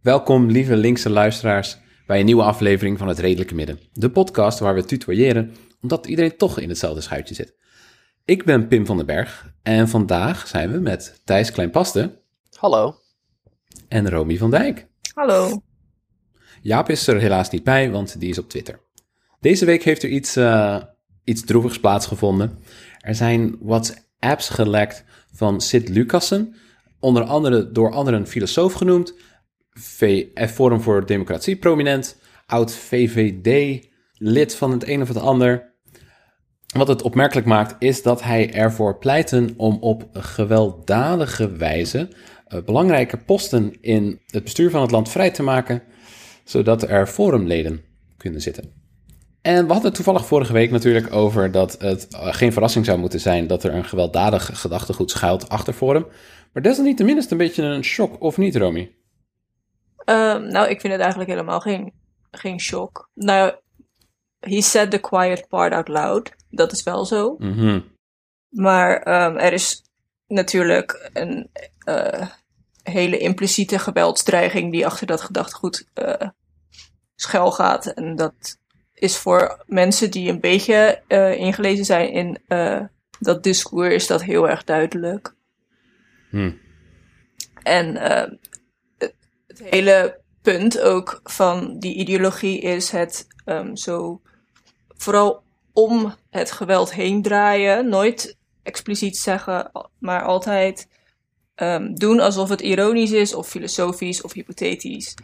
Welkom, lieve linkse luisteraars, bij een nieuwe aflevering van Het Redelijke Midden. De podcast waar we tutoyeren, omdat iedereen toch in hetzelfde schuitje zit. Ik ben Pim van den Berg en vandaag zijn we met Thijs Kleinpaste Hallo. en Romy van Dijk. Hallo. Jaap is er helaas niet bij, want die is op Twitter. Deze week heeft er iets, eh, iets droevigs plaatsgevonden. Er zijn WhatsApps gelekt van Sid Lucassen, onder andere door anderen filosoof genoemd, v Forum voor Democratie prominent, oud VVD-lid van het een of het ander. Wat het opmerkelijk maakt is dat hij ervoor pleiten om op gewelddadige wijze eh, belangrijke posten in het bestuur van het land vrij te maken, zodat er forumleden kunnen zitten. En we hadden toevallig vorige week natuurlijk over dat het eh, geen verrassing zou moeten zijn dat er een gewelddadig gedachtegoed schuilt achter Forum. Maar desalniettemin is het een beetje een shock, of niet, Romy? Ehm, nou, ik vind het eigenlijk helemaal geen, geen shock. Nou, he said the quiet part out loud. Dat is wel zo. Mhm. Maar ehm, er is natuurlijk een eh, hele impliciete geweldsdreiging die achter dat gedachtegoed eh schuil gaat. En dat is voor mensen die een beetje eh, ingelezen zijn in eh, dat discours, is dat heel erg duidelijk. Hm. En het, het hele punt ook van die ideologie is het ehm, zo vooral om het geweld heen draaien. Nooit expliciet zeggen, maar altijd ehm, doen alsof het ironisch is of filosofisch of hypothetisch.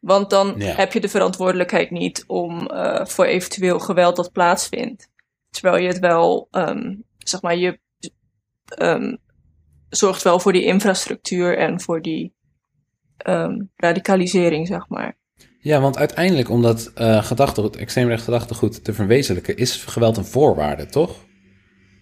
Want dan Ja. heb je de verantwoordelijkheid niet om eh, voor eventueel geweld dat plaatsvindt. Terwijl je het wel, ehm, zeg maar, je ehm, zorgt wel voor die infrastructuur en voor die radicalisering, zeg maar. Ja, want uiteindelijk om dat eh gedachtegoed, extreemrecht gedachtegoed te verwezenlijken, is geweld een voorwaarde, toch?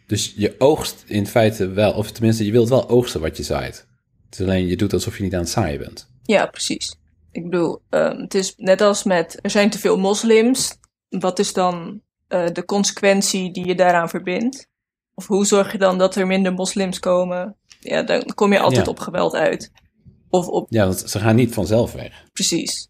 Dus je oogst in feite wel, of tenminste, je wilt wel oogsten wat je zaait. Het is alleen, je doet alsof je niet aan het zaaien bent. Ja, precies. Ik bedoel, ehm, het is net als met er zijn te veel moslims. Wat is dan eh, de consequentie die je daaraan verbindt? Of hoe zorg je dan dat er minder moslims komen? Ja, dan kom je altijd Ja. op geweld uit. Of op, Ja, want ze gaan niet vanzelf weg. precies.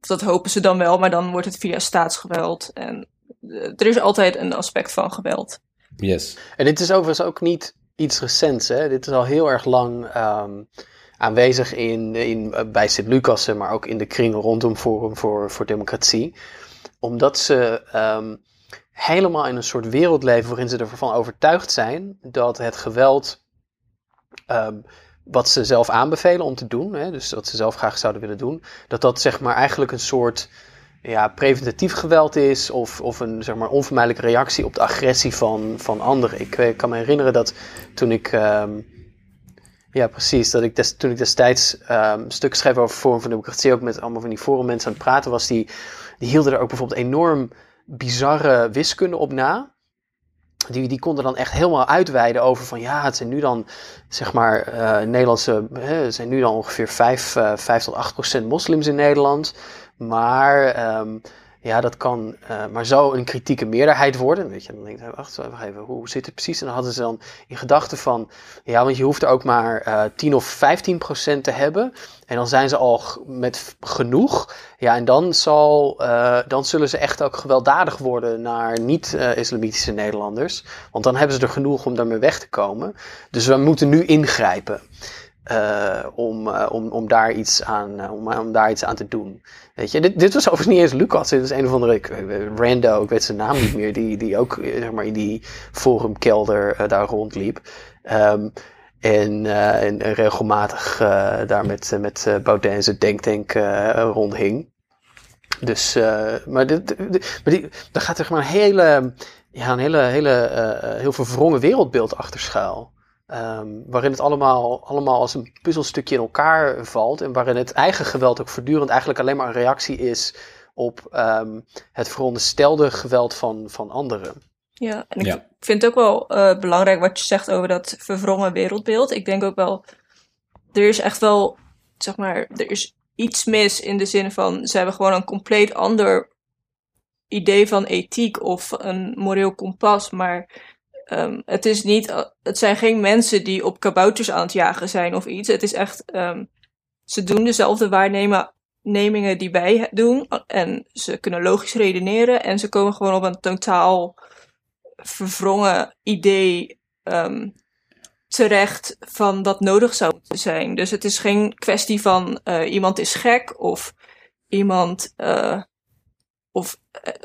Dat hopen ze dan wel, maar dan wordt het via staatsgeweld. En eh, er is altijd een aspect van geweld. Yes. En dit is overigens ook niet iets recents. Hè? Dit is al heel erg lang ehm, aanwezig in, in, eh, bij Sint-Lucassen, maar ook in de kringen rondom Forum voor, voor Democratie. Omdat ze ehm, helemaal in een soort wereld leven waarin ze ervan overtuigd zijn dat het geweld ehm, wat ze zelf aanbevelen om te doen, hè, dus wat ze zelf graag zouden willen doen, dat dat zeg maar eigenlijk een soort ja, preventatief geweld is of, of een zeg maar, onvermijdelijke reactie op de agressie van, van anderen. Ik eh, kan me herinneren dat toen ik, ehm, ja precies, dat ik toen ik destijds ehm, stuk schreef over Forum voor Democratie, ook met allemaal van die forum mensen aan het praten was, die, die hielden er ook bijvoorbeeld enorm bizarre wiskunde op na. Die, die konden dan echt helemaal uitweiden over van ja, het zijn nu dan zeg maar eh, Nederlandse, zijn nu dan ongeveer 5, eh 5 tot 8 procent moslims in Nederland. Maar ehm, ja, dat kan eh, maar zo een kritieke meerderheid worden. Weet je, dan denk je, wacht even, hoe zit het precies? En dan hadden ze dan in gedachten van, ja, want je hoeft er ook maar eh 10 of 15 procent te hebben. En dan zijn ze al met genoeg. Ja, en dan, zal, eh, dan zullen ze echt ook gewelddadig worden naar niet-islamitische Nederlanders. Want dan hebben ze er genoeg om daarmee weg te komen. Dus we moeten nu ingrijpen. Eh, om, eh, om, om, daar iets aan, eh, om, om daar iets aan te doen. Weet je, dit, dit was overigens niet eens Lucas. Dit is een of andere rando, ik weet zijn naam niet meer, die, die ook zeg maar, in die forumkelder daar rondliep. Ehm, en, en regelmatig daar met, met zijn denktank rondhing. Dus, maar, dit, maar die, daar gaat er gewoon een hele, ja, een hele, hele heel verwrongen wereldbeeld achter schuil. Ehm, waarin het allemaal, allemaal als een puzzelstukje in elkaar valt. En waarin het eigen geweld ook voortdurend eigenlijk alleen maar een reactie is op ehm, het veronderstelde geweld van, van anderen. Ja, en ik Ja. vind het ook wel eh, belangrijk wat je zegt over dat verwrongen wereldbeeld. Ik denk ook wel er is echt wel, zeg maar, er is iets mis in de zin van ze hebben gewoon een compleet ander idee van ethiek of een moreel kompas, maar um, het is niet, het zijn geen mensen die op kabouters aan het jagen zijn of iets. Het is echt, um, ze doen dezelfde waarnemingen die wij doen en ze kunnen logisch redeneren en ze komen gewoon op een totaal verwrongen idee um, terecht van wat nodig zou moeten zijn. Dus het is geen kwestie van uh, iemand is gek of iemand uh, of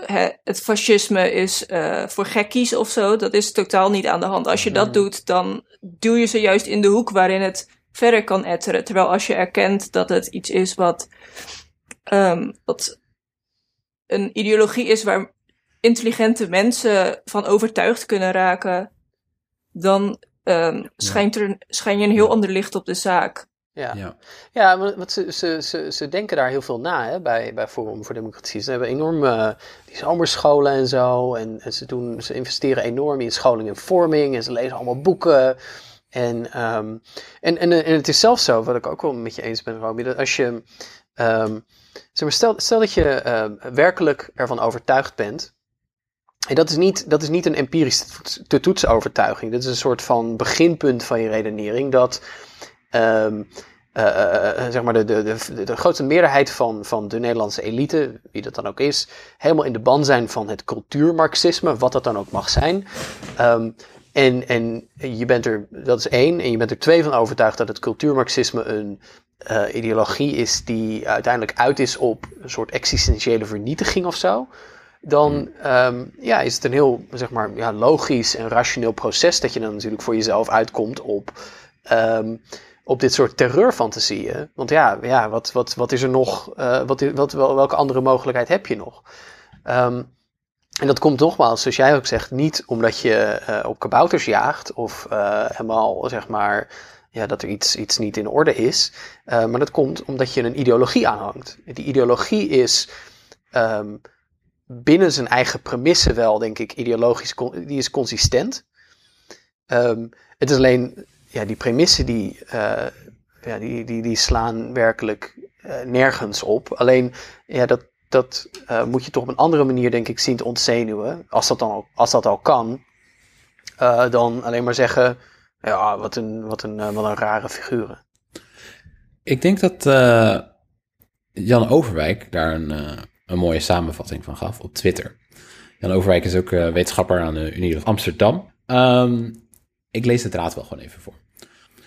uh, het fascisme is uh, voor gekkies of zo. Dat is totaal niet aan de hand. Als je dat doet, dan duw je ze juist in de hoek waarin het verder kan etteren. Terwijl als je erkent dat het iets is wat, um, wat een ideologie is waar intelligente mensen van overtuigd kunnen raken, dan um, schijnt er, schijn je een heel ander licht op de zaak. Ja, ja. ja want ze, ze, ze, ze denken daar heel veel na hè, bij, bij Forum voor Democratie. Ze hebben enorm uh, die zomerscholen en zo. En, en, ze, doen, ze investeren enorm in scholing en vorming. En ze lezen allemaal boeken. En, um, en, en, en het is zelfs zo, wat ik ook wel met je eens ben, Romy, dat als je. Um, zeg maar, stel, stel dat je uh, werkelijk ervan overtuigd bent en dat is niet, dat is niet een empirisch te toetsen overtuiging. Dat is een soort van beginpunt van je redenering. Dat um, uh, uh, zeg maar de, de, de, de grootste meerderheid van, van de Nederlandse elite, wie dat dan ook is, helemaal in de ban zijn van het cultuurmarxisme, wat dat dan ook mag zijn. Um, en, en je bent er, dat is één, en je bent er twee van overtuigd dat het cultuurmarxisme een uh, ideologie is die uiteindelijk uit is op een soort existentiële vernietiging of zo dan um, ja, is het een heel zeg maar, ja, logisch en rationeel proces dat je dan natuurlijk voor jezelf uitkomt op, um, op dit soort terreurfantasieën. Want ja, ja wat, wat, wat is er nog? Uh, wat, wat, welke andere mogelijkheid heb je nog? Um, en dat komt nogmaals, zoals jij ook zegt, niet omdat je uh, op kabouters jaagt of uh, helemaal zeg maar. Ja, dat er iets, iets niet in orde is. maar dat komt omdat je een ideologie aanhangt. Die ideologie is um, binnen zijn eigen premissen wel, denk ik, ideologisch, die is consistent. Um, het is alleen, ja, die premissen die, uh, ja, die, die, die slaan werkelijk uh, nergens op. Alleen, ja, dat, dat uh, moet je toch op een andere manier, denk ik, zien te ontzenuwen. Als dat dan al, als dat al kan. dan alleen maar zeggen, ja, wat een, wat een, wat een rare figuren. Ik denk dat Jan Overwijk daar een een mooie samenvatting van gaf op Twitter. Jan Overwijk is ook wetenschapper aan de Unie Amsterdam. Um, ik lees het raad wel gewoon even voor.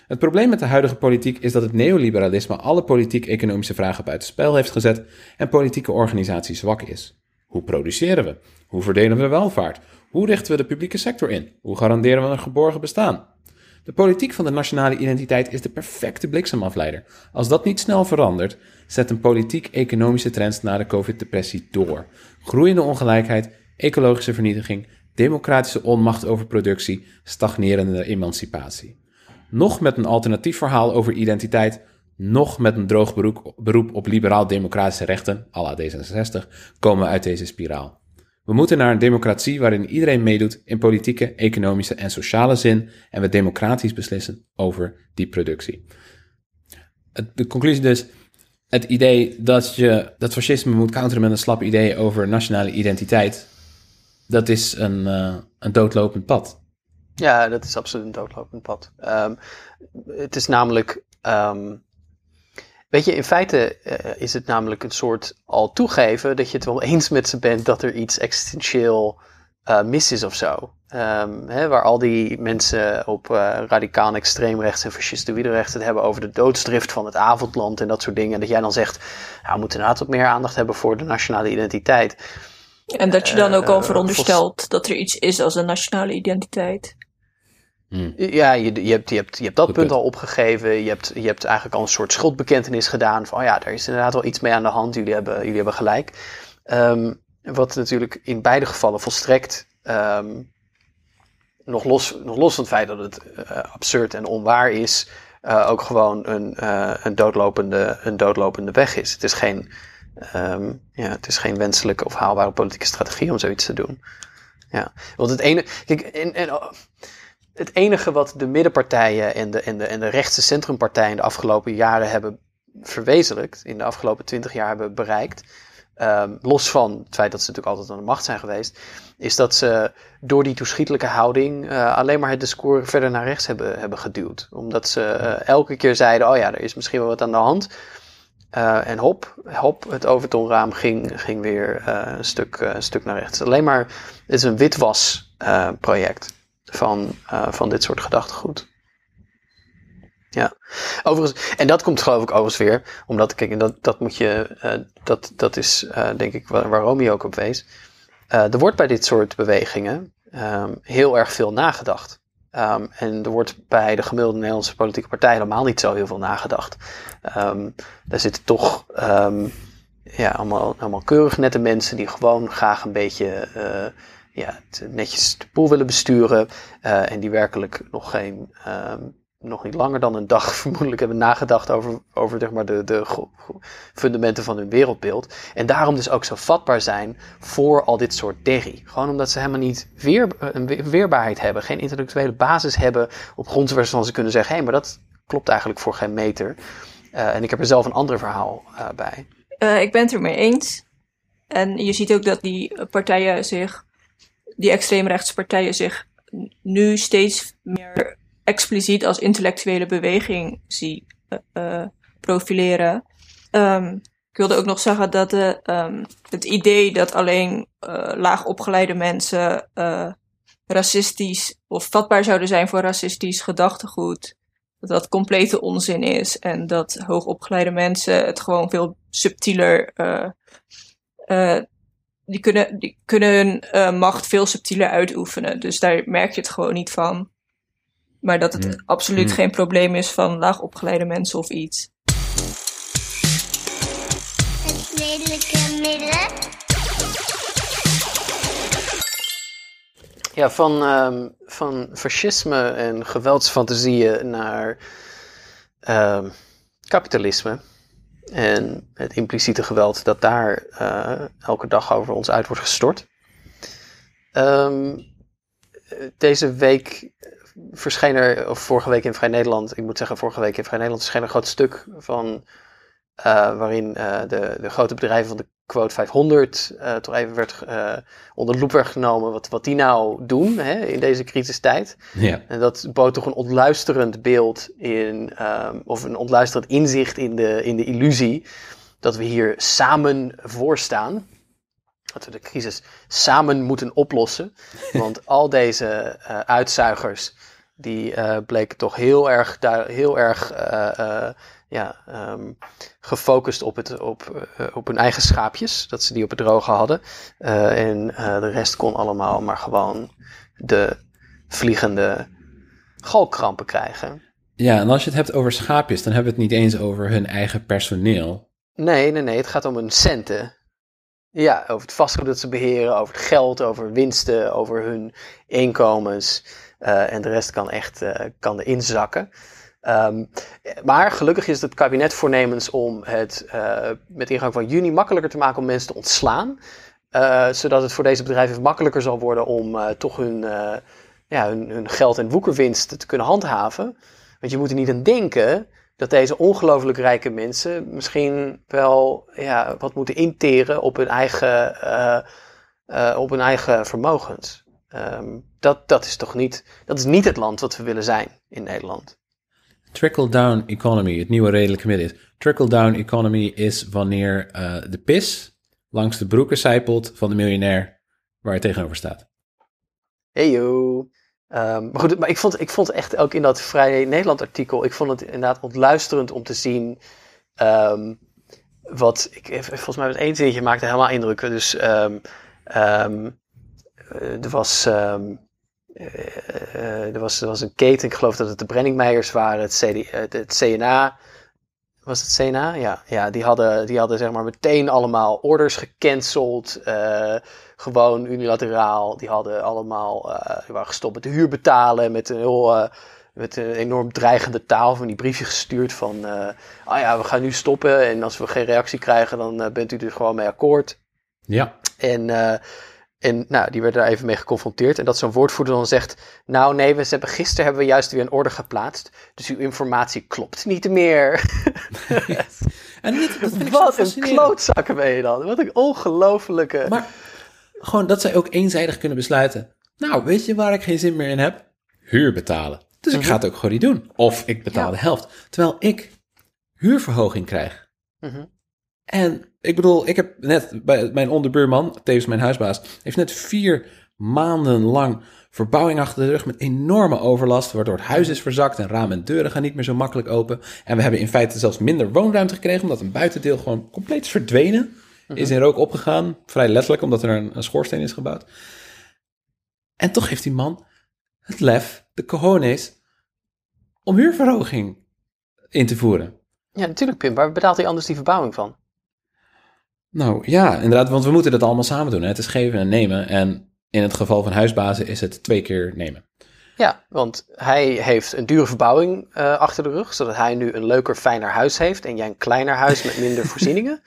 Het probleem met de huidige politiek is dat het neoliberalisme alle politiek-economische vragen buiten spel heeft gezet en politieke organisatie zwak is. Hoe produceren we? Hoe verdelen we welvaart? Hoe richten we de publieke sector in? Hoe garanderen we een geborgen bestaan? De politiek van de nationale identiteit is de perfecte bliksemafleider. Als dat niet snel verandert, zet een politiek-economische trend na de COVID-depressie door. Groeiende ongelijkheid, ecologische vernietiging, democratische onmacht over productie, stagnerende emancipatie. Nog met een alternatief verhaal over identiteit, nog met een droog beroep op liberaal-democratische rechten, à la D66, komen we uit deze spiraal. We moeten naar een democratie waarin iedereen meedoet in politieke, economische en sociale zin en we democratisch beslissen over die productie. De conclusie dus, het idee dat je dat fascisme moet counteren met een slap idee over nationale identiteit, dat is een, uh, een doodlopend pad. Ja, dat is absoluut een doodlopend pad. Um, het is namelijk um, Weet je, in feite uh, is het namelijk een soort al toegeven dat je het wel eens met ze bent dat er iets existentieel uh, mis is of zo. Um, hè, waar al die mensen op uh, radicaal extreemrechts en fascistoïde rechts het hebben over de doodsdrift van het avondland en dat soort dingen. En dat jij dan zegt, ja, we moeten inderdaad wat meer aandacht hebben voor de nationale identiteit. En dat je dan ook al veronderstelt dat er iets is als een nationale identiteit. Hmm. Ja, je, je, hebt, je, hebt, je hebt dat punt al opgegeven. Je hebt, je hebt eigenlijk al een soort schuldbekentenis gedaan. Van oh ja, daar is inderdaad wel iets mee aan de hand. Jullie hebben, jullie hebben gelijk. Um, wat natuurlijk in beide gevallen volstrekt. Um, nog, los, nog los van het feit dat het uh, absurd en onwaar is. Uh, ook gewoon een, uh, een, doodlopende, een doodlopende weg is. Het is, geen, um, ja, het is geen wenselijke of haalbare politieke strategie om zoiets te doen. Ja, want het ene. Kijk, en, en, het enige wat de middenpartijen en de, en, de, en de rechtse centrumpartijen de afgelopen jaren hebben verwezenlijkt, in de afgelopen twintig jaar hebben bereikt, ehm, los van het feit dat ze natuurlijk altijd aan de macht zijn geweest, is dat ze door die toeschietelijke houding eh, alleen maar het discours verder naar rechts hebben, hebben geduwd. Omdat ze eh, elke keer zeiden, oh ja, er is misschien wel wat aan de hand. Eh, en hop, hop, het overtonraam ging, ging weer een, stuk, een stuk naar rechts. Alleen maar, het is een witwasproject van, van dit soort gedachtegoed. Ja, overigens, en dat komt geloof ik overigens weer, omdat, kijk, dat, dat moet je, uh, dat, dat is uh, denk ik waar, waar ook op wees. Er wordt bij dit soort bewegingen um, heel erg veel nagedacht. Um, en er wordt bij de gemiddelde Nederlandse politieke partij helemaal niet zo heel veel nagedacht. Um, daar zitten toch ja, allemaal, allemaal keurig nette mensen die gewoon graag een beetje ja, netjes de pool willen besturen. en die werkelijk nog geen nog niet langer dan een dag vermoedelijk hebben nagedacht over, over zeg maar, de, de fundamenten van hun wereldbeeld. En daarom dus ook zo vatbaar zijn voor al dit soort derrie. Gewoon omdat ze helemaal niet weer, een weerbaarheid hebben, geen intellectuele basis hebben op grond waarvan ze kunnen zeggen: hé, maar dat klopt eigenlijk voor geen meter. En ik heb er zelf een ander verhaal bij. Ik ben het ermee eens. En je ziet ook dat die partijen zich, die extreemrechtse partijen zich nu steeds meer expliciet als intellectuele beweging zie uh, profileren. Um, ik wilde ook nog zeggen dat de, um, het idee dat alleen uh, laag opgeleide mensen racistisch of vatbaar zouden zijn voor racistisch gedachtegoed, dat dat complete onzin is en dat hoogopgeleide mensen het gewoon veel subtieler die kunnen, die kunnen hun macht veel subtieler uitoefenen. Dus daar merk je het gewoon niet van. Maar dat het mm. absoluut mm. geen probleem is van laagopgeleide mensen of iets. Het redelijke midden. Ja, van, um, van fascisme en geweldsfantasieën naar um, kapitalisme. En het impliciete geweld dat daar uh, elke dag over ons uit wordt gestort. Um, deze week verscheen er, of vorige week in Vrij Nederland, ik moet zeggen, vorige week in Vrij Nederland verscheen een groot stuk van. Uh, waarin uh, de, de grote bedrijven van de quote 500 uh, toch even werd onder de loep werd genomen wat, wat die nou doen hè, in deze crisistijd. Ja. En dat bood toch een ontluisterend beeld in, um, of een ontluisterend inzicht in de, in de illusie dat we hier samen voor staan dat we de crisis samen moeten oplossen. Want al deze uh, uitzuigers, die bleken toch heel erg, daar, heel erg ja, um, gefocust op, het, op, op hun eigen schaapjes. Dat ze die op het droge hadden. en de rest kon allemaal maar gewoon de vliegende galkkrampen krijgen. Ja, en als je het hebt over schaapjes, dan hebben we het niet eens over hun eigen personeel. Nee, nee, nee. Het gaat om hun centen. Ja, over het vastgoed dat ze beheren, over het geld, over winsten, over hun inkomens. En de rest kan echt kan erin zakken. Um, maar gelukkig is het kabinet voornemens om het uh, met ingang van juni makkelijker te maken om mensen te ontslaan. zodat het voor deze bedrijven makkelijker zal worden om toch hun, ja, hun, hun, geld en woekerwinst te kunnen handhaven. Want je moet er niet aan denken dat deze ongelooflijk rijke mensen misschien wel ja, wat moeten interen op hun eigen, op hun eigen vermogens. Um, dat, dat is toch niet, dat is niet het land wat we willen zijn in Nederland. Trickle-down economy, het nieuwe redelijke midden is. Trickle-down economy is wanneer uh, de pis langs de broeken zijpelt van de miljonair waar het tegenover staat. Hey yo. Um, maar goed, maar ik vond, ik vond echt ook in dat Vrij Nederland artikel, ik vond het inderdaad ontluisterend om te zien um, wat, ik, volgens mij het één zinnetje maakte helemaal indruk. Dus um, er was... Uh, er, was, er was een keten, ik geloof dat het de Brenningmeijers waren, het, CD, het CNA. Was het CNA? Ja, ja die, hadden, die hadden zeg maar meteen allemaal orders gecanceld. Uh, gewoon unilateraal. Die hadden allemaal, uh, die waren gestopt met de huur betalen. Met een heel, met een enorm dreigende taal van die briefje gestuurd van, ah ja, we gaan nu stoppen. En als we geen reactie krijgen, dan bent u er gewoon mee akkoord. Ja. En En nou, die werden daar even mee geconfronteerd. En dat zo'n woordvoerder dan zegt: Nou, nee, we hebben, gisteren hebben we juist weer een orde geplaatst. Dus uw informatie klopt niet meer. En dit, dat vind ik zo Wat een klootzakken ben je dan. Wat een ongelofelijke. Maar gewoon dat zij ook eenzijdig kunnen besluiten. Nou, weet je waar ik geen zin meer in heb? Huur betalen. Dus ik ga het ook gewoon niet doen. Of ik betaal Ja. de helft. Terwijl ik huurverhoging krijg. Mhm. En ik bedoel, ik heb net bij mijn onderbuurman, tevens mijn huisbaas, heeft net vier maanden lang verbouwing achter de rug met enorme overlast, waardoor het huis is verzakt en ramen en deuren gaan niet meer zo makkelijk open. En we hebben in feite zelfs minder woonruimte gekregen, omdat een buitendeel gewoon compleet is verdwenen. Is in rook opgegaan, vrij letterlijk, omdat er een, een schoorsteen is gebouwd. En toch heeft die man het lef, de cojones, om huurverhoging in te voeren. Ja, natuurlijk, Pim. Waar betaalt hij anders die verbouwing van? Nou ja, inderdaad, want we moeten dat allemaal samen doen. Hè? Het is geven en nemen. En in het geval van huisbazen is het twee keer nemen. Ja, want hij heeft een dure verbouwing eh, achter de rug, zodat hij nu een leuker, fijner huis heeft en jij een kleiner huis met minder voorzieningen.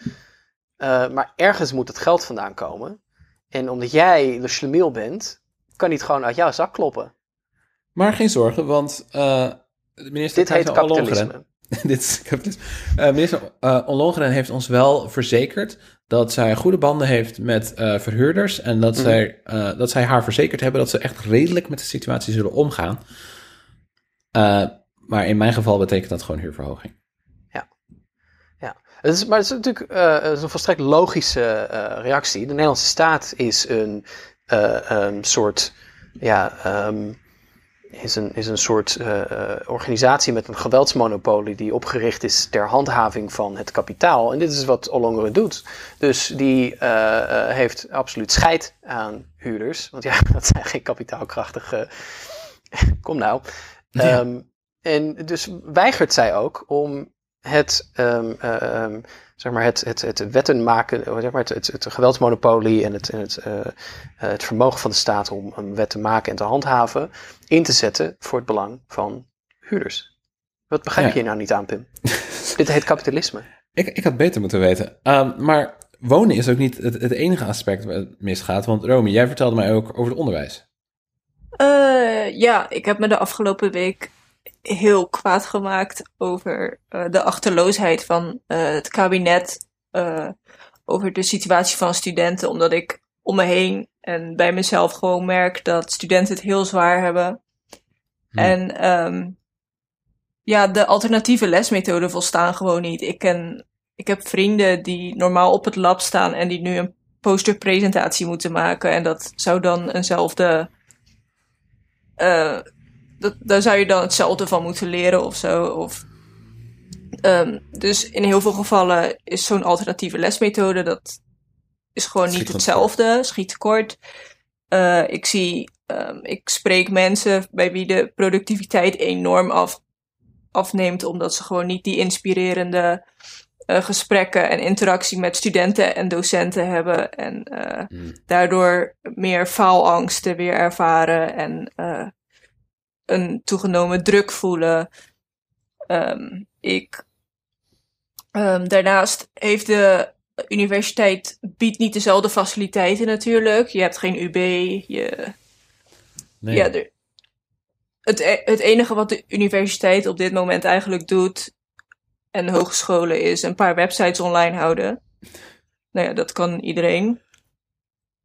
Eh, maar ergens moet het geld vandaan komen. En omdat jij de schlemiel bent, kan hij het gewoon uit jouw zak kloppen. Maar geen zorgen, want eh, de minister Dit heet kapitalisme. Dit is kapitalisme. Minister Ollongren heeft ons wel verzekerd dat zij goede banden heeft met eh, verhuurders. En dat, Mhm. zij, eh, dat zij haar verzekerd hebben dat ze echt redelijk met de situatie zullen omgaan. Eh, maar in mijn geval betekent dat gewoon huurverhoging. Het is, maar het is natuurlijk een volstrekt logische reactie. De Nederlandse staat is een een soort, ja, ehm, is een, is een soort eh, eh, organisatie met een geweldsmonopolie die opgericht is ter handhaving van het kapitaal. En dit is wat Ollongren doet. Dus die eh, heeft absoluut scheid aan huurders. Want ja, dat zijn geen kapitaalkrachtige. Kom nou. Ja. Ehm, en dus weigert zij ook om het, ehm, eh, ehm, zeg maar het, het, het wetten maken, eh, zeg maar het, het, het geweldsmonopolie en het, en het, eh, eh, het vermogen van de staat om een wet te maken en te handhaven, in te zetten voor het belang van huurders. Wat begrijp Ja. je hier nou niet aan, Pim? Dit heet kapitalisme. Ik, ik had beter moeten weten. Ehm, maar wonen is ook niet het, het enige aspect waar het misgaat. Want Romy, jij vertelde mij ook over het onderwijs. Eh, ja, ik heb me de afgelopen week heel kwaad gemaakt over eh, de achterloosheid van eh, het kabinet. eh, over de situatie van studenten, omdat ik om me heen en bij mezelf gewoon merk dat studenten het heel zwaar hebben. Hm. En ehm, ja, de alternatieve lesmethoden volstaan gewoon niet. Ik, ken, ik heb vrienden die normaal op het lab staan en die nu een posterpresentatie moeten maken. En dat zou dan eenzelfde. Dat, daar zou je dan hetzelfde van moeten leren of zo. Of, ehm, dus in heel veel gevallen is zo'n alternatieve lesmethode dat is gewoon Schiet niet hetzelfde, schiet tekort. Eh, ik zie, ehm, ik spreek mensen bij wie de productiviteit enorm af, afneemt, omdat ze gewoon niet die inspirerende eh, gesprekken en interactie met studenten en docenten hebben. En eh, Hmm. daardoor meer faalangsten weer ervaren en een toegenomen druk voelen. Ehm, ik, ehm, daarnaast heeft de universiteit biedt niet dezelfde faciliteiten natuurlijk. Je hebt geen UB. Je, Nee. ja, er- het, e- het enige wat de universiteit op dit moment eigenlijk doet en hogescholen is een paar websites online houden. Nou ja, dat kan iedereen.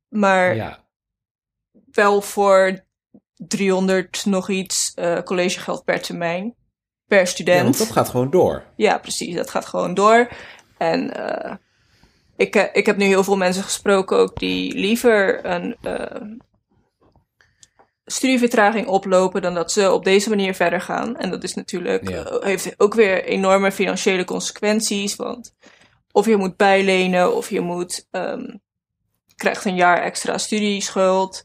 Maar ja. wel voor 300 nog iets eh collegegeld per termijn. Per Ja, want student. dat gaat gewoon door. Ja, precies. Dat gaat gewoon door. En eh, ik, eh, ik heb nu heel veel mensen gesproken ook die liever een studievertraging oplopen dan dat ze op deze manier verder gaan. En dat is natuurlijk, Ja. heeft ook weer enorme financiële consequenties. Want of je moet bijlenen of je moet, ehm, krijgt een jaar extra studieschuld.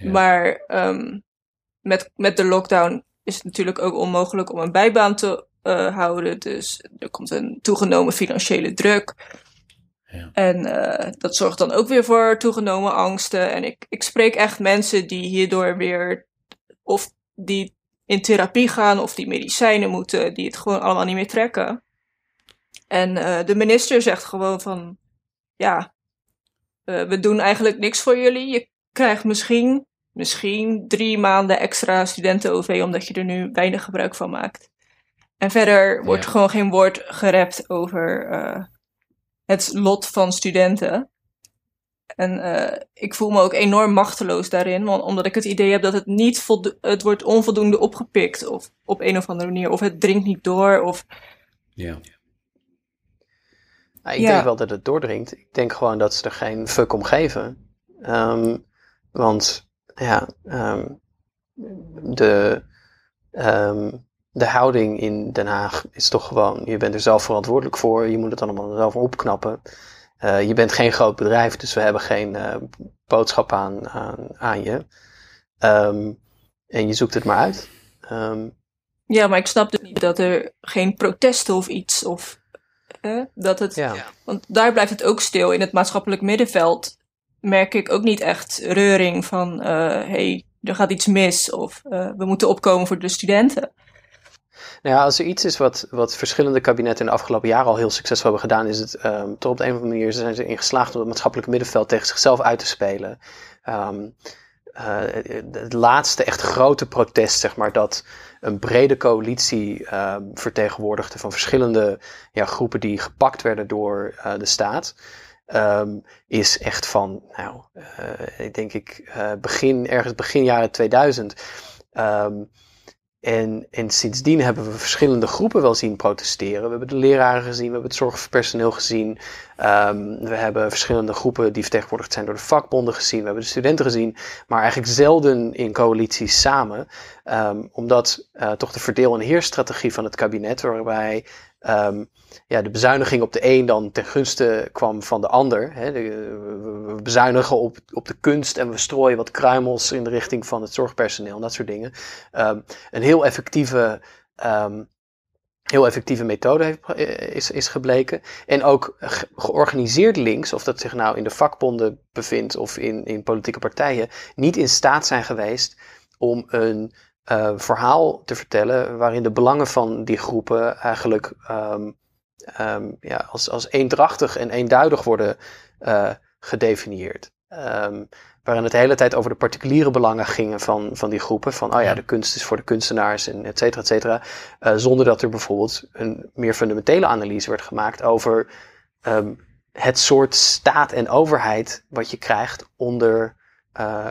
Ja. Maar ehm, met, met de lockdown is het natuurlijk ook onmogelijk om een bijbaan te eh, houden. Dus er komt een toegenomen financiële druk. Ja. En eh, dat zorgt dan ook weer voor toegenomen angsten. En ik, ik spreek echt mensen die hierdoor weer of die in therapie gaan of die medicijnen moeten, die het gewoon allemaal niet meer trekken. En eh, de minister zegt gewoon van ja, eh, we doen eigenlijk niks voor jullie. Je krijgt misschien, misschien drie maanden extra studenten-OV, omdat je er nu weinig gebruik van maakt. En verder wordt Ja. gewoon geen woord gerept over eh, het lot van studenten. En eh, ik voel me ook enorm machteloos daarin, want, omdat ik het idee heb dat het niet het wordt onvoldoende opgepikt of op een of andere manier, of het dringt niet door, of Ja. Nou, ik Ja. denk wel dat het doordringt. Ik denk gewoon dat ze er geen fuck om geven. Ehm, want ja, ehm, de, ehm, de houding in Den Haag is toch gewoon, je bent er zelf verantwoordelijk voor, je moet het allemaal zelf opknappen. Eh, je bent geen groot bedrijf, dus we hebben geen eh, boodschap aan, aan, aan je. Ehm, en je zoekt het maar uit. Ja, maar ik snap dus niet dat er geen protesten of iets of hè, dat het. ja. Want daar blijft het ook stil. In het maatschappelijk middenveld merk ik ook niet echt reuring van eh hey, er gaat iets mis of eh, we moeten opkomen voor de studenten. Nou ja, als er iets is wat, wat verschillende kabinetten in de afgelopen jaren al heel succesvol hebben gedaan, is het ehm, toch op de een of andere manier zijn ze erin geslaagd om het maatschappelijk middenveld tegen zichzelf uit te spelen. Ehm, eh, het laatste echt grote protest, zeg maar, dat een brede coalitie ehm, vertegenwoordigde van verschillende ja, groepen die gepakt werden door de staat. Ehm, is echt van, nou, eh, ik denk ik, eh, begin, ergens begin jaren 2000. Ehm, en, en sindsdien hebben we verschillende groepen wel zien protesteren. We hebben de leraren gezien, we hebben het zorgpersoneel gezien. Ehm, we hebben verschillende groepen die vertegenwoordigd zijn door de vakbonden gezien. We hebben de studenten gezien, maar eigenlijk zelden in coalities samen. Omdat eh, toch de verdeel- en heersstrategie van het kabinet, waarbij ehm, ja, de bezuiniging op de een dan ten gunste kwam van de ander. Hè. We- bezuinigen op, op de kunst en we strooien wat kruimels in de richting van het zorgpersoneel en dat soort dingen. Ehm, een heel effectieve, ehm, heel effectieve methode heeft, eh, is, is gebleken. En ook ge- georganiseerd links, of dat zich nou in de vakbonden bevindt of in, in politieke partijen, niet in staat zijn geweest om een eh, verhaal te vertellen waarin de belangen van die groepen eigenlijk ehm, ehm, ja, als, als eendrachtig en eenduidig worden eh, gedefinieerd. Ehm, waarin het de hele tijd over de particuliere belangen gingen van, van die groepen. Van, oh ja, de kunst is voor de kunstenaars en et cetera, et cetera. Eh, zonder dat er bijvoorbeeld een meer fundamentele analyse werd gemaakt over het soort staat en overheid wat je krijgt onder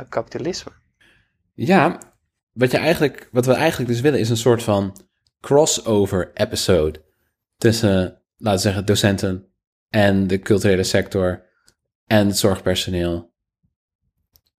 kapitalisme. Ja, wat, je eigenlijk, wat we eigenlijk dus willen is een soort van crossover episode tussen, laten we zeggen, docenten en de culturele sector en het zorgpersoneel.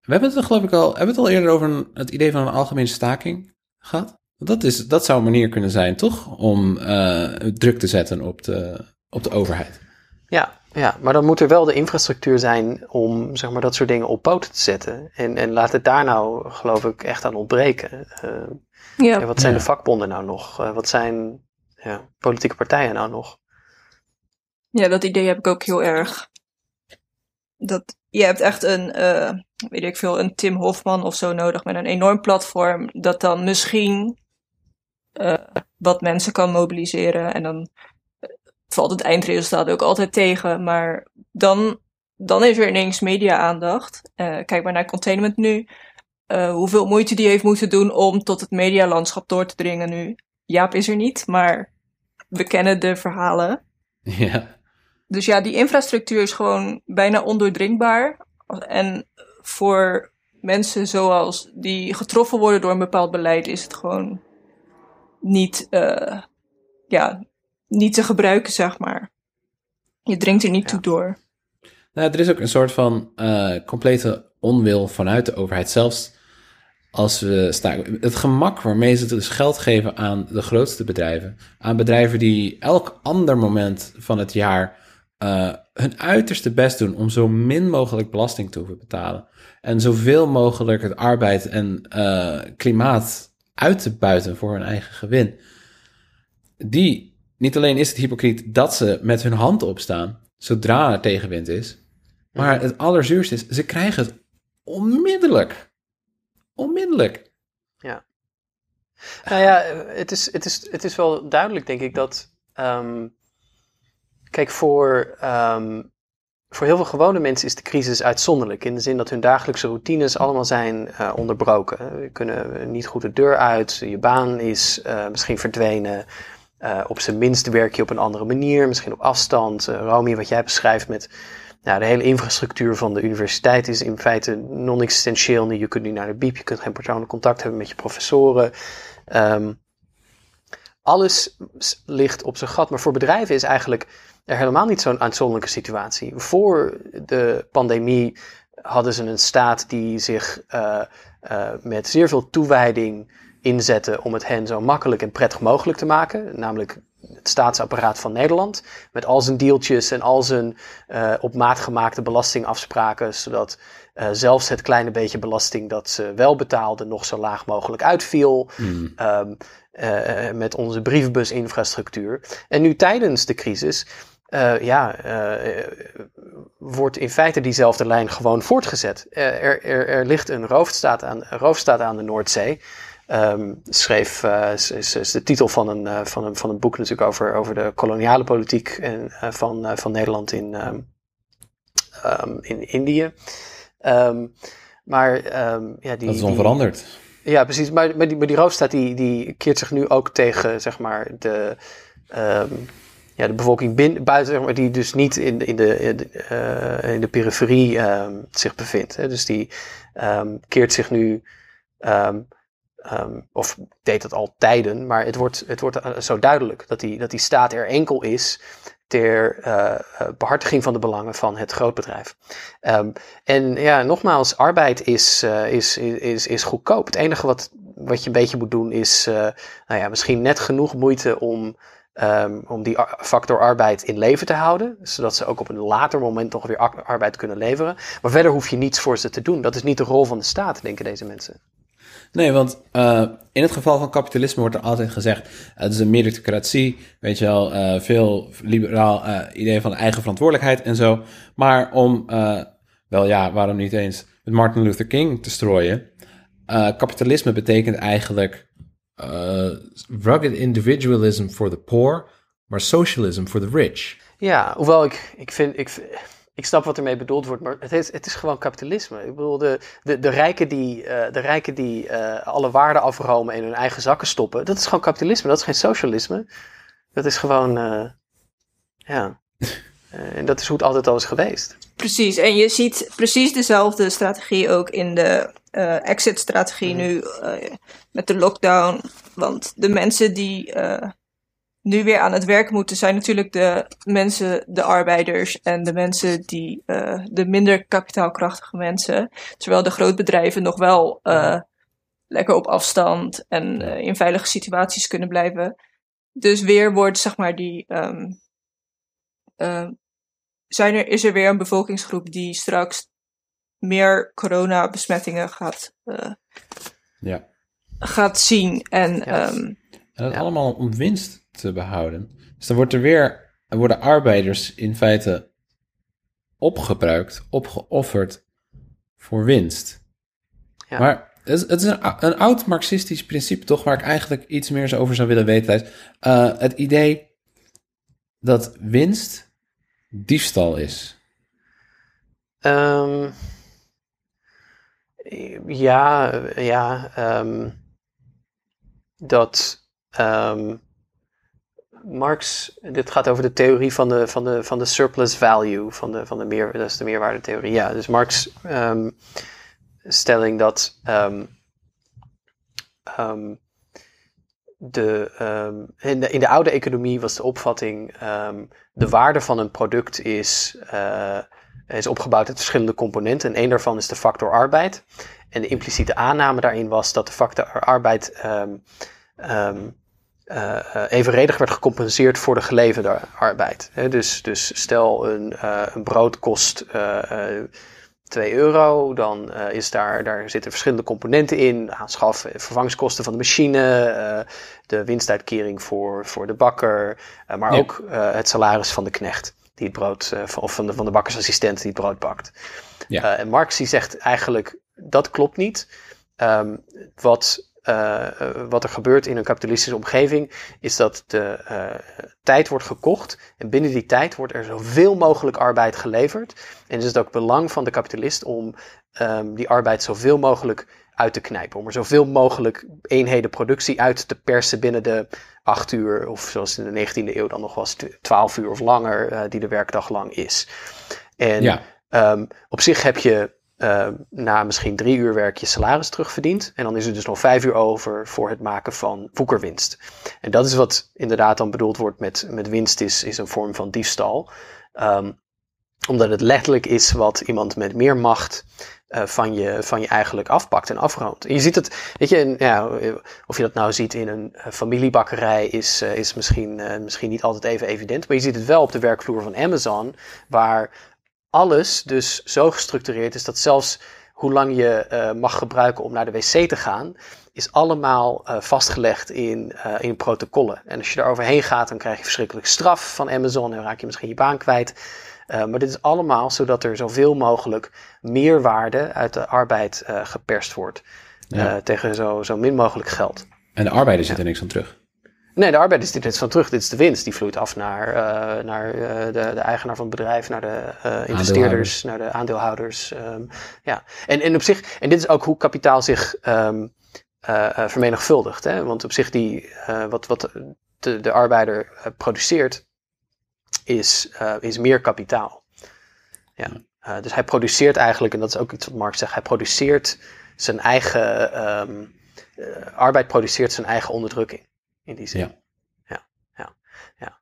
We hebben het geloof ik al, hebben het al eerder over het idee van een algemene staking gehad? Dat, is, dat zou een manier kunnen zijn, toch? Om eh, druk te zetten op de, op de overheid. Ja, ja, maar dan moet er wel de infrastructuur zijn om zeg maar, dat soort dingen op poten te zetten. En, en laat het daar nou, geloof ik, echt aan ontbreken. Eh, Ja, ja, wat zijn Ja. de vakbonden nou nog? Eh, wat zijn ja, politieke partijen nou nog? ja, dat idee heb ik ook heel erg. Dat, je hebt echt een, eh, weet ik veel, een Tim Hofman of zo nodig met een enorm platform dat dan misschien eh, wat mensen kan mobiliseren. En dan valt het eindresultaat ook altijd tegen. Maar dan, dan is er ineens media-aandacht. Eh, kijk maar naar Containment nu. Eh, hoeveel moeite die heeft moeten doen om tot het medialandschap door te dringen nu. Jaap is er niet, maar we kennen de verhalen. Ja, Dus ja, die infrastructuur is gewoon bijna ondoordringbaar. En voor mensen zoals die getroffen worden door een bepaald beleid, is het gewoon niet, eh, ja, niet te gebruiken, zeg maar. Je dringt er niet toe door. Nou, er is ook een soort van eh, complete onwil vanuit de overheid. Zelfs als we staken. Het gemak waarmee ze dus geld geven aan de grootste bedrijven. Aan bedrijven die elk ander moment van het jaar eh, hun uiterste best doen om zo min mogelijk belasting te hoeven betalen. En zoveel mogelijk het arbeid en eh, klimaat uit te buiten voor hun eigen gewin. Die, niet alleen is het hypocriet dat ze met hun hand opstaan zodra er tegenwind is. Maar het allerzuurste is, ze krijgen het onmiddellijk. Onmiddellijk. Nou ja, eh, het is, het is, het is wel duidelijk, denk ik, dat. ehm, kijk, voor, ehm, voor heel veel gewone mensen is de crisis uitzonderlijk. In de zin dat hun dagelijkse routines allemaal zijn uh, onderbroken. Je kunnen niet goed de deur uit, je baan is uh, misschien verdwenen. Uh, op zijn minst werk je op een andere manier, misschien op afstand. Romy, wat jij beschrijft met nou, de hele infrastructuur van de universiteit is in feite non-existentieel. Je kunt nu naar de biep, je kunt geen persoonlijk contact hebben met je professoren. Um, alles ligt op zijn gat. Maar voor bedrijven is eigenlijk er helemaal niet zo'n uitzonderlijke situatie. Voor de pandemie hadden ze een staat die zich uh, uh, met zeer veel toewijding inzette om het hen zo makkelijk en prettig mogelijk te maken. Namelijk het staatsapparaat van Nederland. Met al zijn deeltjes en al zijn uh, op maat gemaakte belastingafspraken. Zodat uh, zelfs het kleine beetje belasting dat ze wel betaalden nog zo laag mogelijk uitviel. Mm. Um, uh, met onze brievenbusinfrastructuur. En nu tijdens de crisis ja, wordt in feite diezelfde lijn gewoon voortgezet. er, er, er ligt een roofstaat aan, roofstaat aan de Noordzee. Um, schreef, is, is, is, de titel van een, van, een, van een boek natuurlijk over, over de koloniale politiek en, van, van Nederland in, um, um, in Indië. maar ja, die, dat is onveranderd. Die, ja, precies. Maar, maar, die, maar die roofstaat die, die keert zich nu ook tegen zeg maar, de ja, de bevolking binnen, buiten, zeg maar, die dus niet in, in, de, in de, in de periferie zich bevindt. Hè. Dus die keert zich nu, um, of deed dat al tijden, maar het wordt, het wordt uh, zo duidelijk dat die, dat die staat er enkel is ter uh, behartiging van de belangen van het grootbedrijf. Um, en ja, nogmaals, arbeid is, is, is, is goedkoop. Het enige wat, wat je een beetje moet doen is nou ja, misschien net genoeg moeite om Um, om die factor arbeid in leven te houden. Zodat ze ook op een later moment nog weer arbeid kunnen leveren. Maar verder hoef je niets voor ze te doen. Dat is niet de rol van de staat, denken deze mensen. Nee, want uh, in het geval van kapitalisme wordt er altijd gezegd: het is een meritocratie, weet je wel, uh, veel liberaal uh, idee van eigen verantwoordelijkheid en zo. Maar om, wel ja, waarom niet eens met Martin Luther King te strooien? kapitalisme betekent eigenlijk rugged individualism for the poor, maar socialism for the rich. Ja, hoewel ik, ik vind, ik, ik snap wat ermee bedoeld wordt, maar het is, het is gewoon kapitalisme. Ik bedoel, de, de, de rijken die, uh, de rijken die uh, alle waarden afromen en hun eigen zakken stoppen, dat is gewoon kapitalisme, dat is geen socialisme. Dat is gewoon, uh, ja. en dat is hoe het altijd al is geweest. Precies, en je ziet precies dezelfde strategie ook in de uh, exit-strategie nu uh, met de lockdown. Want de mensen die uh, nu weer aan het werk moeten, zijn natuurlijk de mensen, de arbeiders en de mensen die, de minder kapitaalkrachtige mensen. Terwijl de grootbedrijven nog wel lekker op afstand en in veilige situaties kunnen blijven. Dus weer wordt, zeg maar, die. Um, zijn er, is er weer een bevolkingsgroep die straks meer coronabesmettingen gaat, uh, ja. gaat zien. En, ja. um, en dat ja. allemaal om winst te behouden. Dus dan wordt er weer, er worden arbeiders in feite opgebruikt, opgeofferd voor winst. Ja. Maar het is, het is een, een, oud marxistisch principe toch, waar ik eigenlijk iets meer over zou willen weten. Uh, het idee dat winst diefstal is. Um, ja, ja. Um, dat um, Marx, dit gaat over de theorie van de, van de, van de surplus value, van de, van de meer, dat is de meerwaardetheorie. Ja, dus Marx um, stelling dat de, in, de, in de oude economie was de opvatting de waarde van een product is uh, is opgebouwd uit verschillende componenten. En één daarvan is de factor arbeid. En de impliciete aanname daarin was dat de factor arbeid uh, evenredig werd gecompenseerd voor de geleverde arbeid. He, dus, dus stel een, uh, een brood kost 2 euro, dan is daar, daar zitten verschillende componenten in. Aanschaf, vervangingskosten van de machine, de winstuitkering voor, voor de bakker, maar ook het salaris van de knecht die het brood, uh, of van de, van de bakkersassistent die het brood bakt. Ja. Uh, en Marx die zegt eigenlijk, dat klopt niet. Um, wat eh, eh, wat er gebeurt in een kapitalistische omgeving, is dat de eh, tijd wordt gekocht en binnen die tijd wordt er zoveel mogelijk arbeid geleverd. En is het ook belang van de kapitalist om ehm, die arbeid zoveel mogelijk uit te knijpen. Om er zoveel mogelijk eenheden productie uit te persen binnen de acht uur, of zoals in de 19e eeuw dan nog was, twaalf uur of langer, die de werkdag lang is. En Ja. ehm, op zich heb je eh, na misschien drie uur werk je salaris terugverdiend. En dan is er dus nog vijf uur over voor het maken van woekerwinst. En dat is wat inderdaad dan bedoeld wordt met, met winst is, is een vorm van diefstal. Ehm, omdat het letterlijk is wat iemand met meer macht eh, van, je, van je eigenlijk afpakt en afroomt. En je ziet het, weet je, ja, of je dat nou ziet in een eh, familiebakkerij is, is misschien, misschien niet altijd even evident. Maar je ziet het wel op de werkvloer van Amazon, waar alles dus zo gestructureerd is dat zelfs hoe lang je eh, mag gebruiken om naar de wc te gaan, is allemaal eh, vastgelegd in, eh, in protocollen. En als je daar overheen gaat, dan krijg je verschrikkelijk straf van Amazon en raak je misschien je baan kwijt. Maar dit is allemaal zodat er zoveel mogelijk meerwaarde uit de arbeid geperst wordt. Ja. tegen zo, zo min mogelijk geld. En de arbeider zit er niks van terug. Nee, de arbeid is dit is van terug. Dit is de winst. Die vloeit af naar, eh, naar eh, de, de eigenaar van het bedrijf, naar de eh, investeerders, naar de aandeelhouders. ehm, ja. en, en op zich, en dit is ook hoe kapitaal zich ehm, eh, eh, vermenigvuldigt. Hè? Want op zich, die, wat, wat de, de arbeider produceert, is, is meer kapitaal. Ja. Dus hij produceert eigenlijk, en dat is ook iets wat Marx zegt, hij produceert zijn eigen. ehm, eh, arbeid produceert zijn eigen onderdrukking. In die zin. Ja. Ja, ja, ja.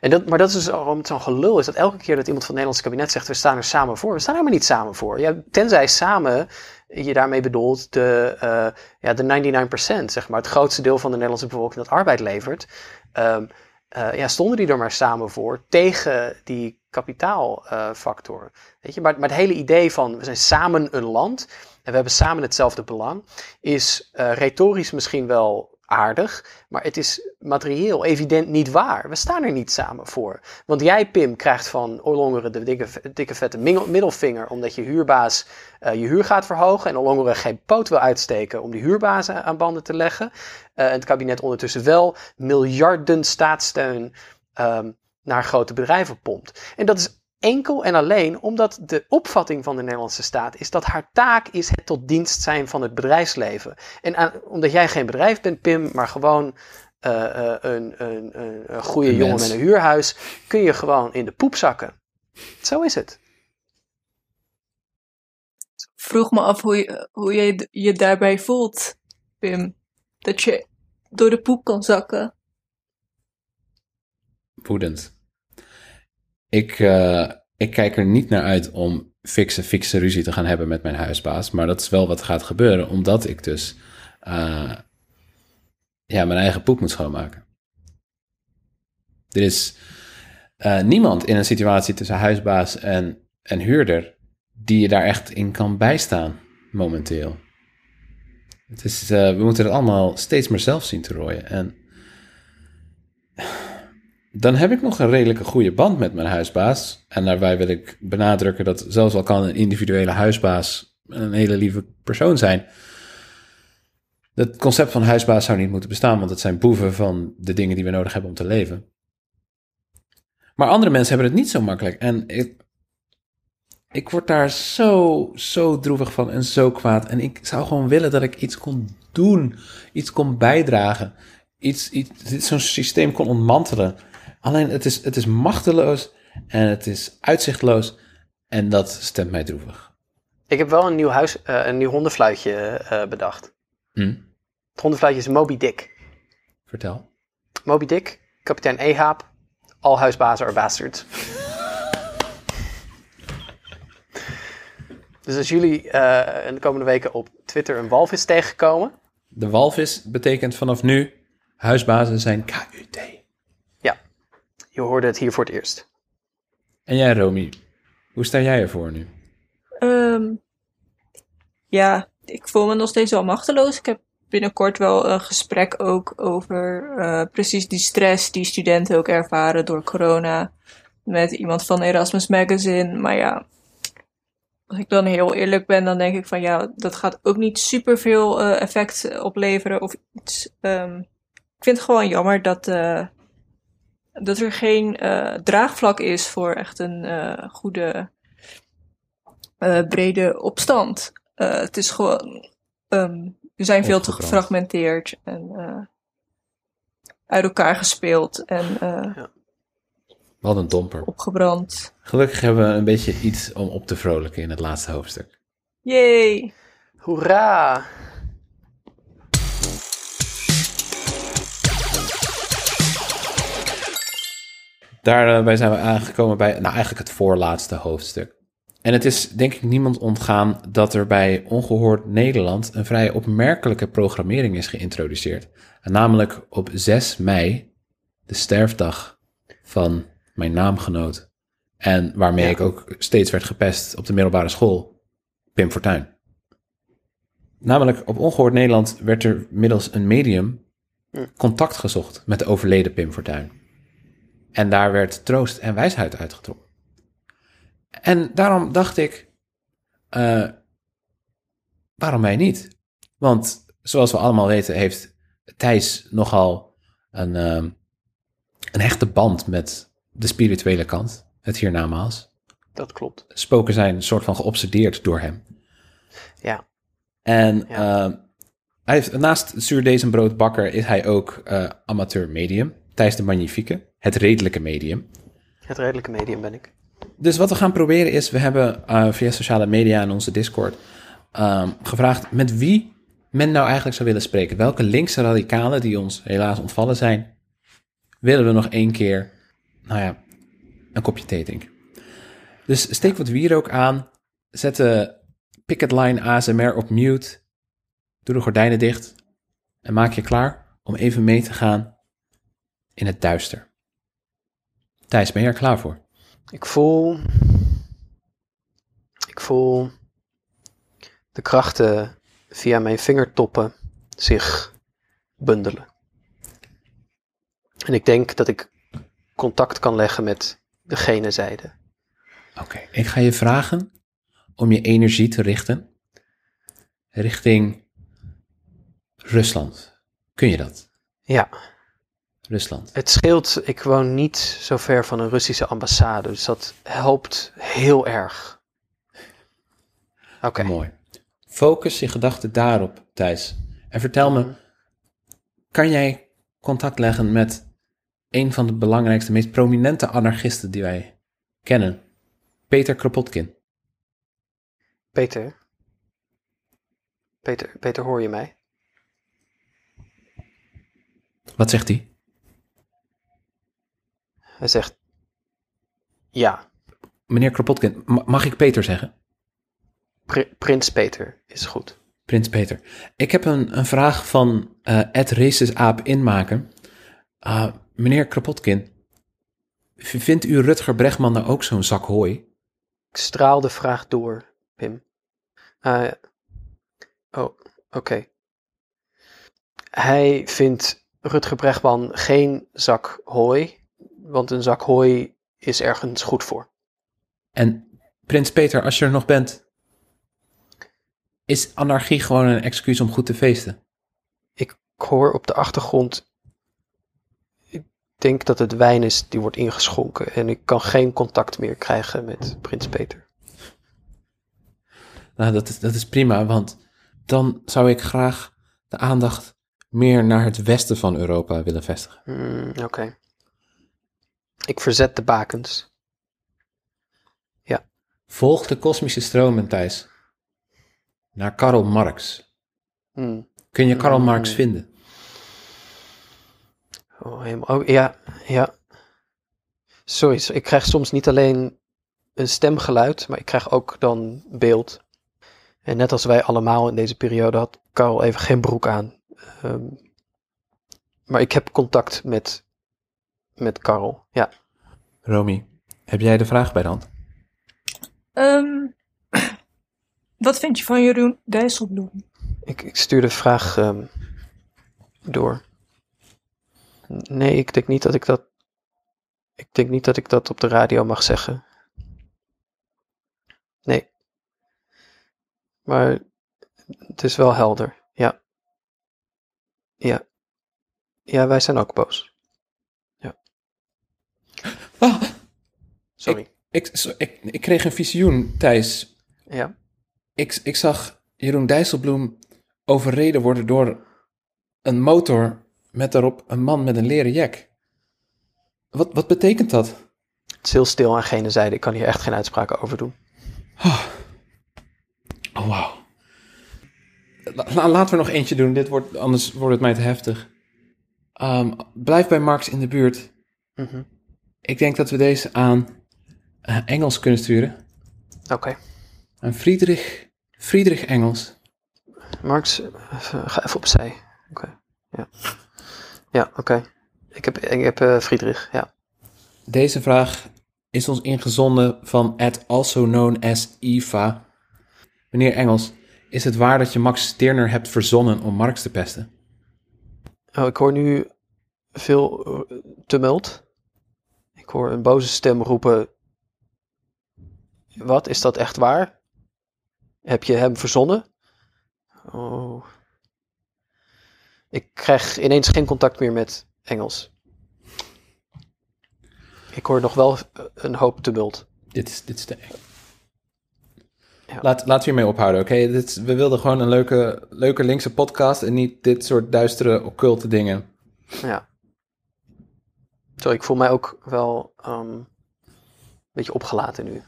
En dat, maar dat is dus waarom het zo'n gelul is dat elke keer dat iemand van het Nederlandse kabinet zegt: we staan er samen voor. We staan er maar niet samen voor. Ja, tenzij samen je daarmee bedoelt de, eh, ja, de 99%, zeg maar, het grootste deel van de Nederlandse bevolking dat arbeid levert. Ehm, eh, ja, stonden die er maar samen voor tegen die kapitaalfactor. Weet je, maar, maar het hele idee van we zijn samen een land en we hebben samen hetzelfde belang, is eh, retorisch misschien wel aardig, maar het is materieel evident niet waar. We staan er niet samen voor. Want jij, Pim, krijgt van Ollongeren de dikke, dikke vette middelvinger omdat je huurbaas eh, je huur gaat verhogen en Ollongeren geen poot wil uitsteken om die huurbaas aan aan banden te leggen. Eh, en het kabinet ondertussen wel miljarden staatssteun ehm, naar grote bedrijven pompt. En dat is enkel en alleen omdat de opvatting van de Nederlandse staat is dat haar taak is het tot dienst zijn van het bedrijfsleven. En aan- omdat jij geen bedrijf bent, Pim, maar gewoon eh, eh, een, een, een, een goede Een jongen mens. met een huurhuis, kun je gewoon in de poep zakken. Zo is het. Vroeg me af hoe je, hoe je je daarbij voelt, Pim. Dat je door de poep kan zakken. Woedend. Ik, eh, ik kijk er niet naar uit om fikse, fikse ruzie te gaan hebben met mijn huisbaas. Maar dat is wel wat gaat gebeuren, omdat ik dus eh, ja, mijn eigen poep moet schoonmaken. Er is eh, niemand in een situatie tussen huisbaas en, en huurder die je daar echt in kan bijstaan, momenteel. Het is, we moeten het allemaal steeds meer zelf zien te rooien. En dan heb ik nog een redelijke goede band met mijn huisbaas. En daarbij wil ik benadrukken dat zelfs al kan een individuele huisbaas een hele lieve persoon zijn. Het concept van huisbaas zou niet moeten bestaan, want het zijn boeven van de dingen die we nodig hebben om te leven. Maar andere mensen hebben het niet zo makkelijk. En ik, ik word daar zo, zo droevig van en zo kwaad. En ik zou gewoon willen dat ik iets kon doen, iets kon bijdragen, iets, iets, zo'n systeem kon ontmantelen. Alleen het is, het is machteloos en het is uitzichtloos en dat stemt mij droevig. Ik heb wel een nieuw, huis, eh, een nieuw hondenfluitje eh, bedacht. Hm? Het hondenfluitje is Moby Dick. Vertel. Moby Dick, kapitein Ahab, all huisbazen are bastards. dus als jullie eh, in de komende weken op Twitter een walvis tegenkomen, De walvis betekent vanaf nu huisbazen zijn KUT. Je hoorde het hier voor het eerst. En jij, Romy, hoe sta jij ervoor nu? Ehm, ja, ik voel me nog steeds wel machteloos. Ik heb binnenkort wel een gesprek ook over eh, precies die stress die studenten ook ervaren door corona. Met iemand van Erasmus Magazine. Maar ja, als ik dan heel eerlijk ben, dan denk ik van ja, dat gaat ook niet superveel eh effect opleveren of iets. Ehm, ik vind het gewoon jammer dat, eh, dat er geen eh, draagvlak is voor echt een eh, goede, eh, brede opstand. Eh, het is gewoon, ehm, we zijn veel te gefragmenteerd en eh, uit elkaar gespeeld en eh, Wat een domper. opgebrand. Gelukkig hebben we een beetje iets om op te vrolijken in het laatste hoofdstuk. Yay! Hoera! Daarbij zijn we aangekomen bij, nou eigenlijk het voorlaatste hoofdstuk. En het is denk ik niemand ontgaan dat er bij Ongehoord Nederland een vrij opmerkelijke programmering is geïntroduceerd. En namelijk op 6 mei, de sterfdag van mijn naamgenoot. En waarmee Ja. ik ook steeds werd gepest op de middelbare school, Pim Fortuyn. Namelijk op Ongehoord Nederland werd er middels een medium contact gezocht met de overleden Pim Fortuyn. En daar werd troost en wijsheid uitgetrokken. En daarom dacht ik, eh, waarom mij niet? Want zoals we allemaal weten heeft Thijs nogal een, ehm, een hechte band met de spirituele kant, het hiernamaals. Dat klopt. Spoken zijn een soort van geobsedeerd door hem. Ja. En Ja. eh, hij heeft, naast zuurdezenbroodbakker is hij ook eh, amateur medium. Thijs de Magnifieke, het redelijke medium. Het redelijke medium ben ik. Dus wat we gaan proberen is, we hebben eh, via sociale media en onze Discord ehm, gevraagd met wie men nou eigenlijk zou willen spreken. Welke linkse radicalen die ons helaas ontvallen zijn, willen we nog één keer, nou ja, een kopje thee drinken. Dus steek wat wierook aan, zet de picketline ASMR op mute, doe de gordijnen dicht en maak je klaar om even mee te gaan in het duister. Thijs, ben je er klaar voor? Ik voel. Ik voel. de krachten via mijn vingertoppen zich bundelen. En ik denk dat ik contact kan leggen met de gene zijde. Oké, ik ga je vragen om je energie te richten richting Rusland. Kun je dat? Ja, Rusland. het scheelt. Ik woon niet zo ver van een Russische ambassade, dus dat helpt heel erg. Oké. Mooi. Focus je gedachten daarop, Thijs. En vertel me, kan jij contact leggen met een van de belangrijkste, meest prominente anarchisten die wij kennen? Peter Kropotkin. Peter. Peter, Peter, hoor je mij? Wat zegt hij? Hij zegt. Ja, Meneer Kropotkin, ma- mag ik Peter zeggen? Pri- Prins Peter is goed. Prins Peter. Ik heb een, een vraag van eh Ed Races Aap inmaken. Ah, meneer Kropotkin, vindt u Rutger Bregman nou ook zo'n zak hooi? Ik straal de vraag door, Pim. Eh, oh, oké. Hij vindt Rutger Bregman geen zak hooi, want een zak hooi is ergens goed voor. En Prins Peter, als je er nog bent, is anarchie gewoon een excuus om goed te feesten? Ik hoor op de achtergrond. Ik denk dat het wijn is die wordt ingeschonken en ik kan geen contact meer krijgen met Prins Peter. Nou, dat is, dat is prima, want dan zou ik graag de aandacht meer naar het westen van Europa willen vestigen. Hmm, oké. Ik verzet de bakens. Volg de kosmische stromen, Thijs. Naar Karl Marx. Hmm. Kun je Karl Mm. Marx vinden? Oh, helemaal. Oh, ja, ja. Sorry, ik krijg soms niet alleen een stemgeluid, maar ik krijg ook dan beeld. En net als wij allemaal in deze periode had Karel even geen broek aan. Ehm, maar ik heb contact met, met Karel. Ja, Romy, heb jij de vraag bij de hand? Ehm, wat vind je van Jeroen Dijsselbloem? ik, ik stuur de vraag ehm, door. Nee, ik denk niet dat ik dat. Ik denk niet dat ik dat op de radio mag zeggen. Nee. Maar het is wel helder. Ja. Ja. Ja, wij zijn ook boos. Ah, Sorry. ik, ik, ik kreeg een visioen, Thijs. Ja. Ik, ik zag Jeroen Dijsselbloem overreden worden door een motor met daarop een man met een leren jack. Wat, wat betekent dat? Het is heel stil aan gene zijde. Ik kan hier echt geen uitspraken over doen. Oh, wauw. La- la- laten we nog eentje doen, dit wordt, anders wordt het mij te heftig. Ehm, blijf bij Marx in de buurt. Mhm. Ik denk dat we deze aan eh, Engels kunnen sturen. Oké. Aan Friedrich, Friedrich Engels. Marx, even- ga even opzij. Oké. Ja. Ja, oké. Ik heb, ik heb eh, Friedrich, ja. Deze vraag is ons ingezonden van at also known as Eva. Meneer Engels, is het waar dat je Max Stirner hebt verzonnen om Marx te pesten? Oh, ik hoor nu veel eh, tumult. Ik hoor een boze stem roepen. Wat, is dat echt waar? Heb je hem verzonnen? Oh. Ik krijg ineens geen contact meer met Engels. Ik hoor nog wel eh, een hoop tumult. Dit is, dit is de... Ja. Laat, laten we hiermee ophouden, oké? We wilden gewoon een leuke, leuke linkse podcast en niet dit soort duistere, occulte dingen. Ja. Sorry, ik voel mij ook wel ehm, een beetje opgelaten nu.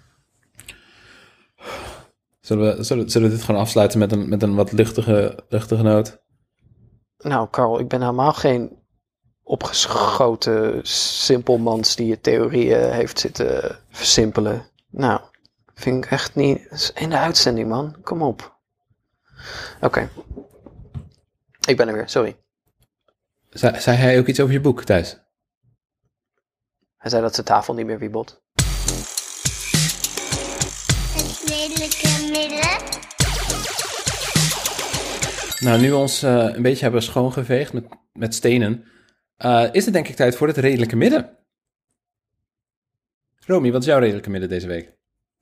Zullen we, zullen, zullen we dit gewoon afsluiten met een, met een wat luchtige, luchtige noot? Nou, Carl, ik ben helemaal geen opgeschoten simpelmans die je theorieën heeft zitten versimpelen. Nou, vind ik echt niet. In de uitzending, man. Kom op. Oké. Ik ben er weer, sorry. Zei, zei hij ook iets over je boek, Thijs? Hij zei dat zijn tafel niet meer wiebelt. Het redelijke midden. Nou, nu we ons eh, een beetje hebben schoongeveegd met, met stenen, eh, is het denk ik tijd voor het redelijke midden. Romy, wat is jouw redelijke midden deze week?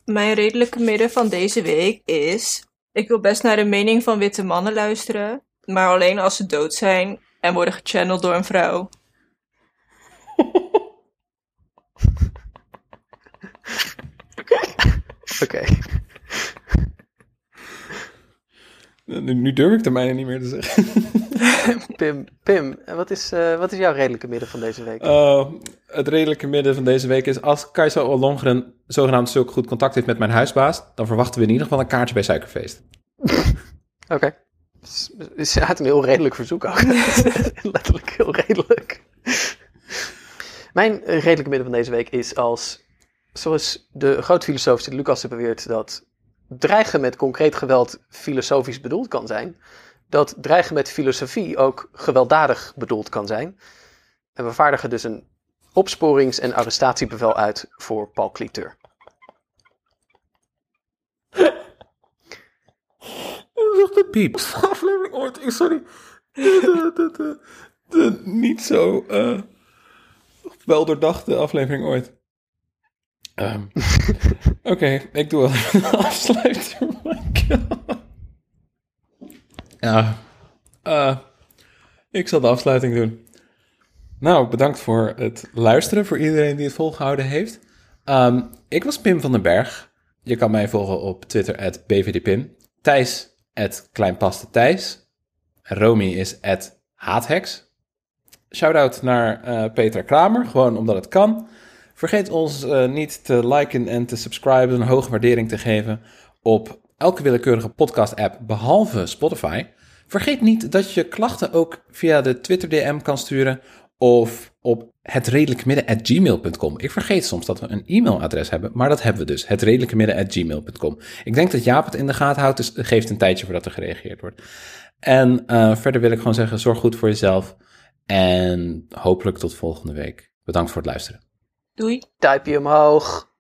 Mijn redelijke midden van deze week is... Ik wil best naar de mening van witte mannen luisteren, maar alleen als ze dood zijn en worden gechanneld door een vrouw. Oké. Nu, nu durf ik de mijne niet meer te zeggen. Pim, Pim wat, is, eh, wat is jouw redelijke midden van deze week? Uh, het redelijke midden van deze week is... als Kajsa Ollongren zogenaamd zulk goed contact heeft met mijn huisbaas... dan verwachten we in ieder geval een kaartje bij Suikerfeest. Oké. Dus Ze had een heel redelijk verzoek ook. Letterlijk heel redelijk. Mijn redelijke midden van deze week is als, zoals de grote filosoof Sint Lucas beweert, dat dreigen met concreet geweld filosofisch bedoeld kan zijn, dat dreigen met filosofie ook gewelddadig bedoeld kan zijn. En we vaardigen dus een opsporings- en arrestatiebevel uit voor Paul Cliteur. Piep. aflevering ooit. Sorry. De, de, de, de niet zo uh, wel doordachte aflevering ooit. Ehm, Oké, ik doe wel een afsluiter. Oh my god. Ja. eh, ik zal de afsluiting doen. Nou, bedankt voor het luisteren, voor iedereen die het volgehouden heeft. Ehm, ik was Pim van den Berg. Je kan mij volgen op Twitter, at bvdpim. Thijs, at kleinpastethijs. Romy is at haathex. Shoutout naar eh, Peter Kramer, gewoon omdat het kan. Vergeet ons eh, niet te liken en te subscriben, een hoge waardering te geven op elke willekeurige podcast-app behalve Spotify. Vergeet niet dat je klachten ook via de Twitter DM kan sturen of op hetredelijkemidden@gmail.com. Ik vergeet soms dat we een e-mailadres hebben, maar dat hebben we dus, hetredelijkemidden@gmail.com. Ik denk dat Jaap het in de gaten houdt, dus geeft een tijdje voordat er gereageerd wordt. En eh, verder wil ik gewoon zeggen, zorg goed voor jezelf en hopelijk tot volgende week. Bedankt voor het luisteren. Doei. Duimpje omhoog.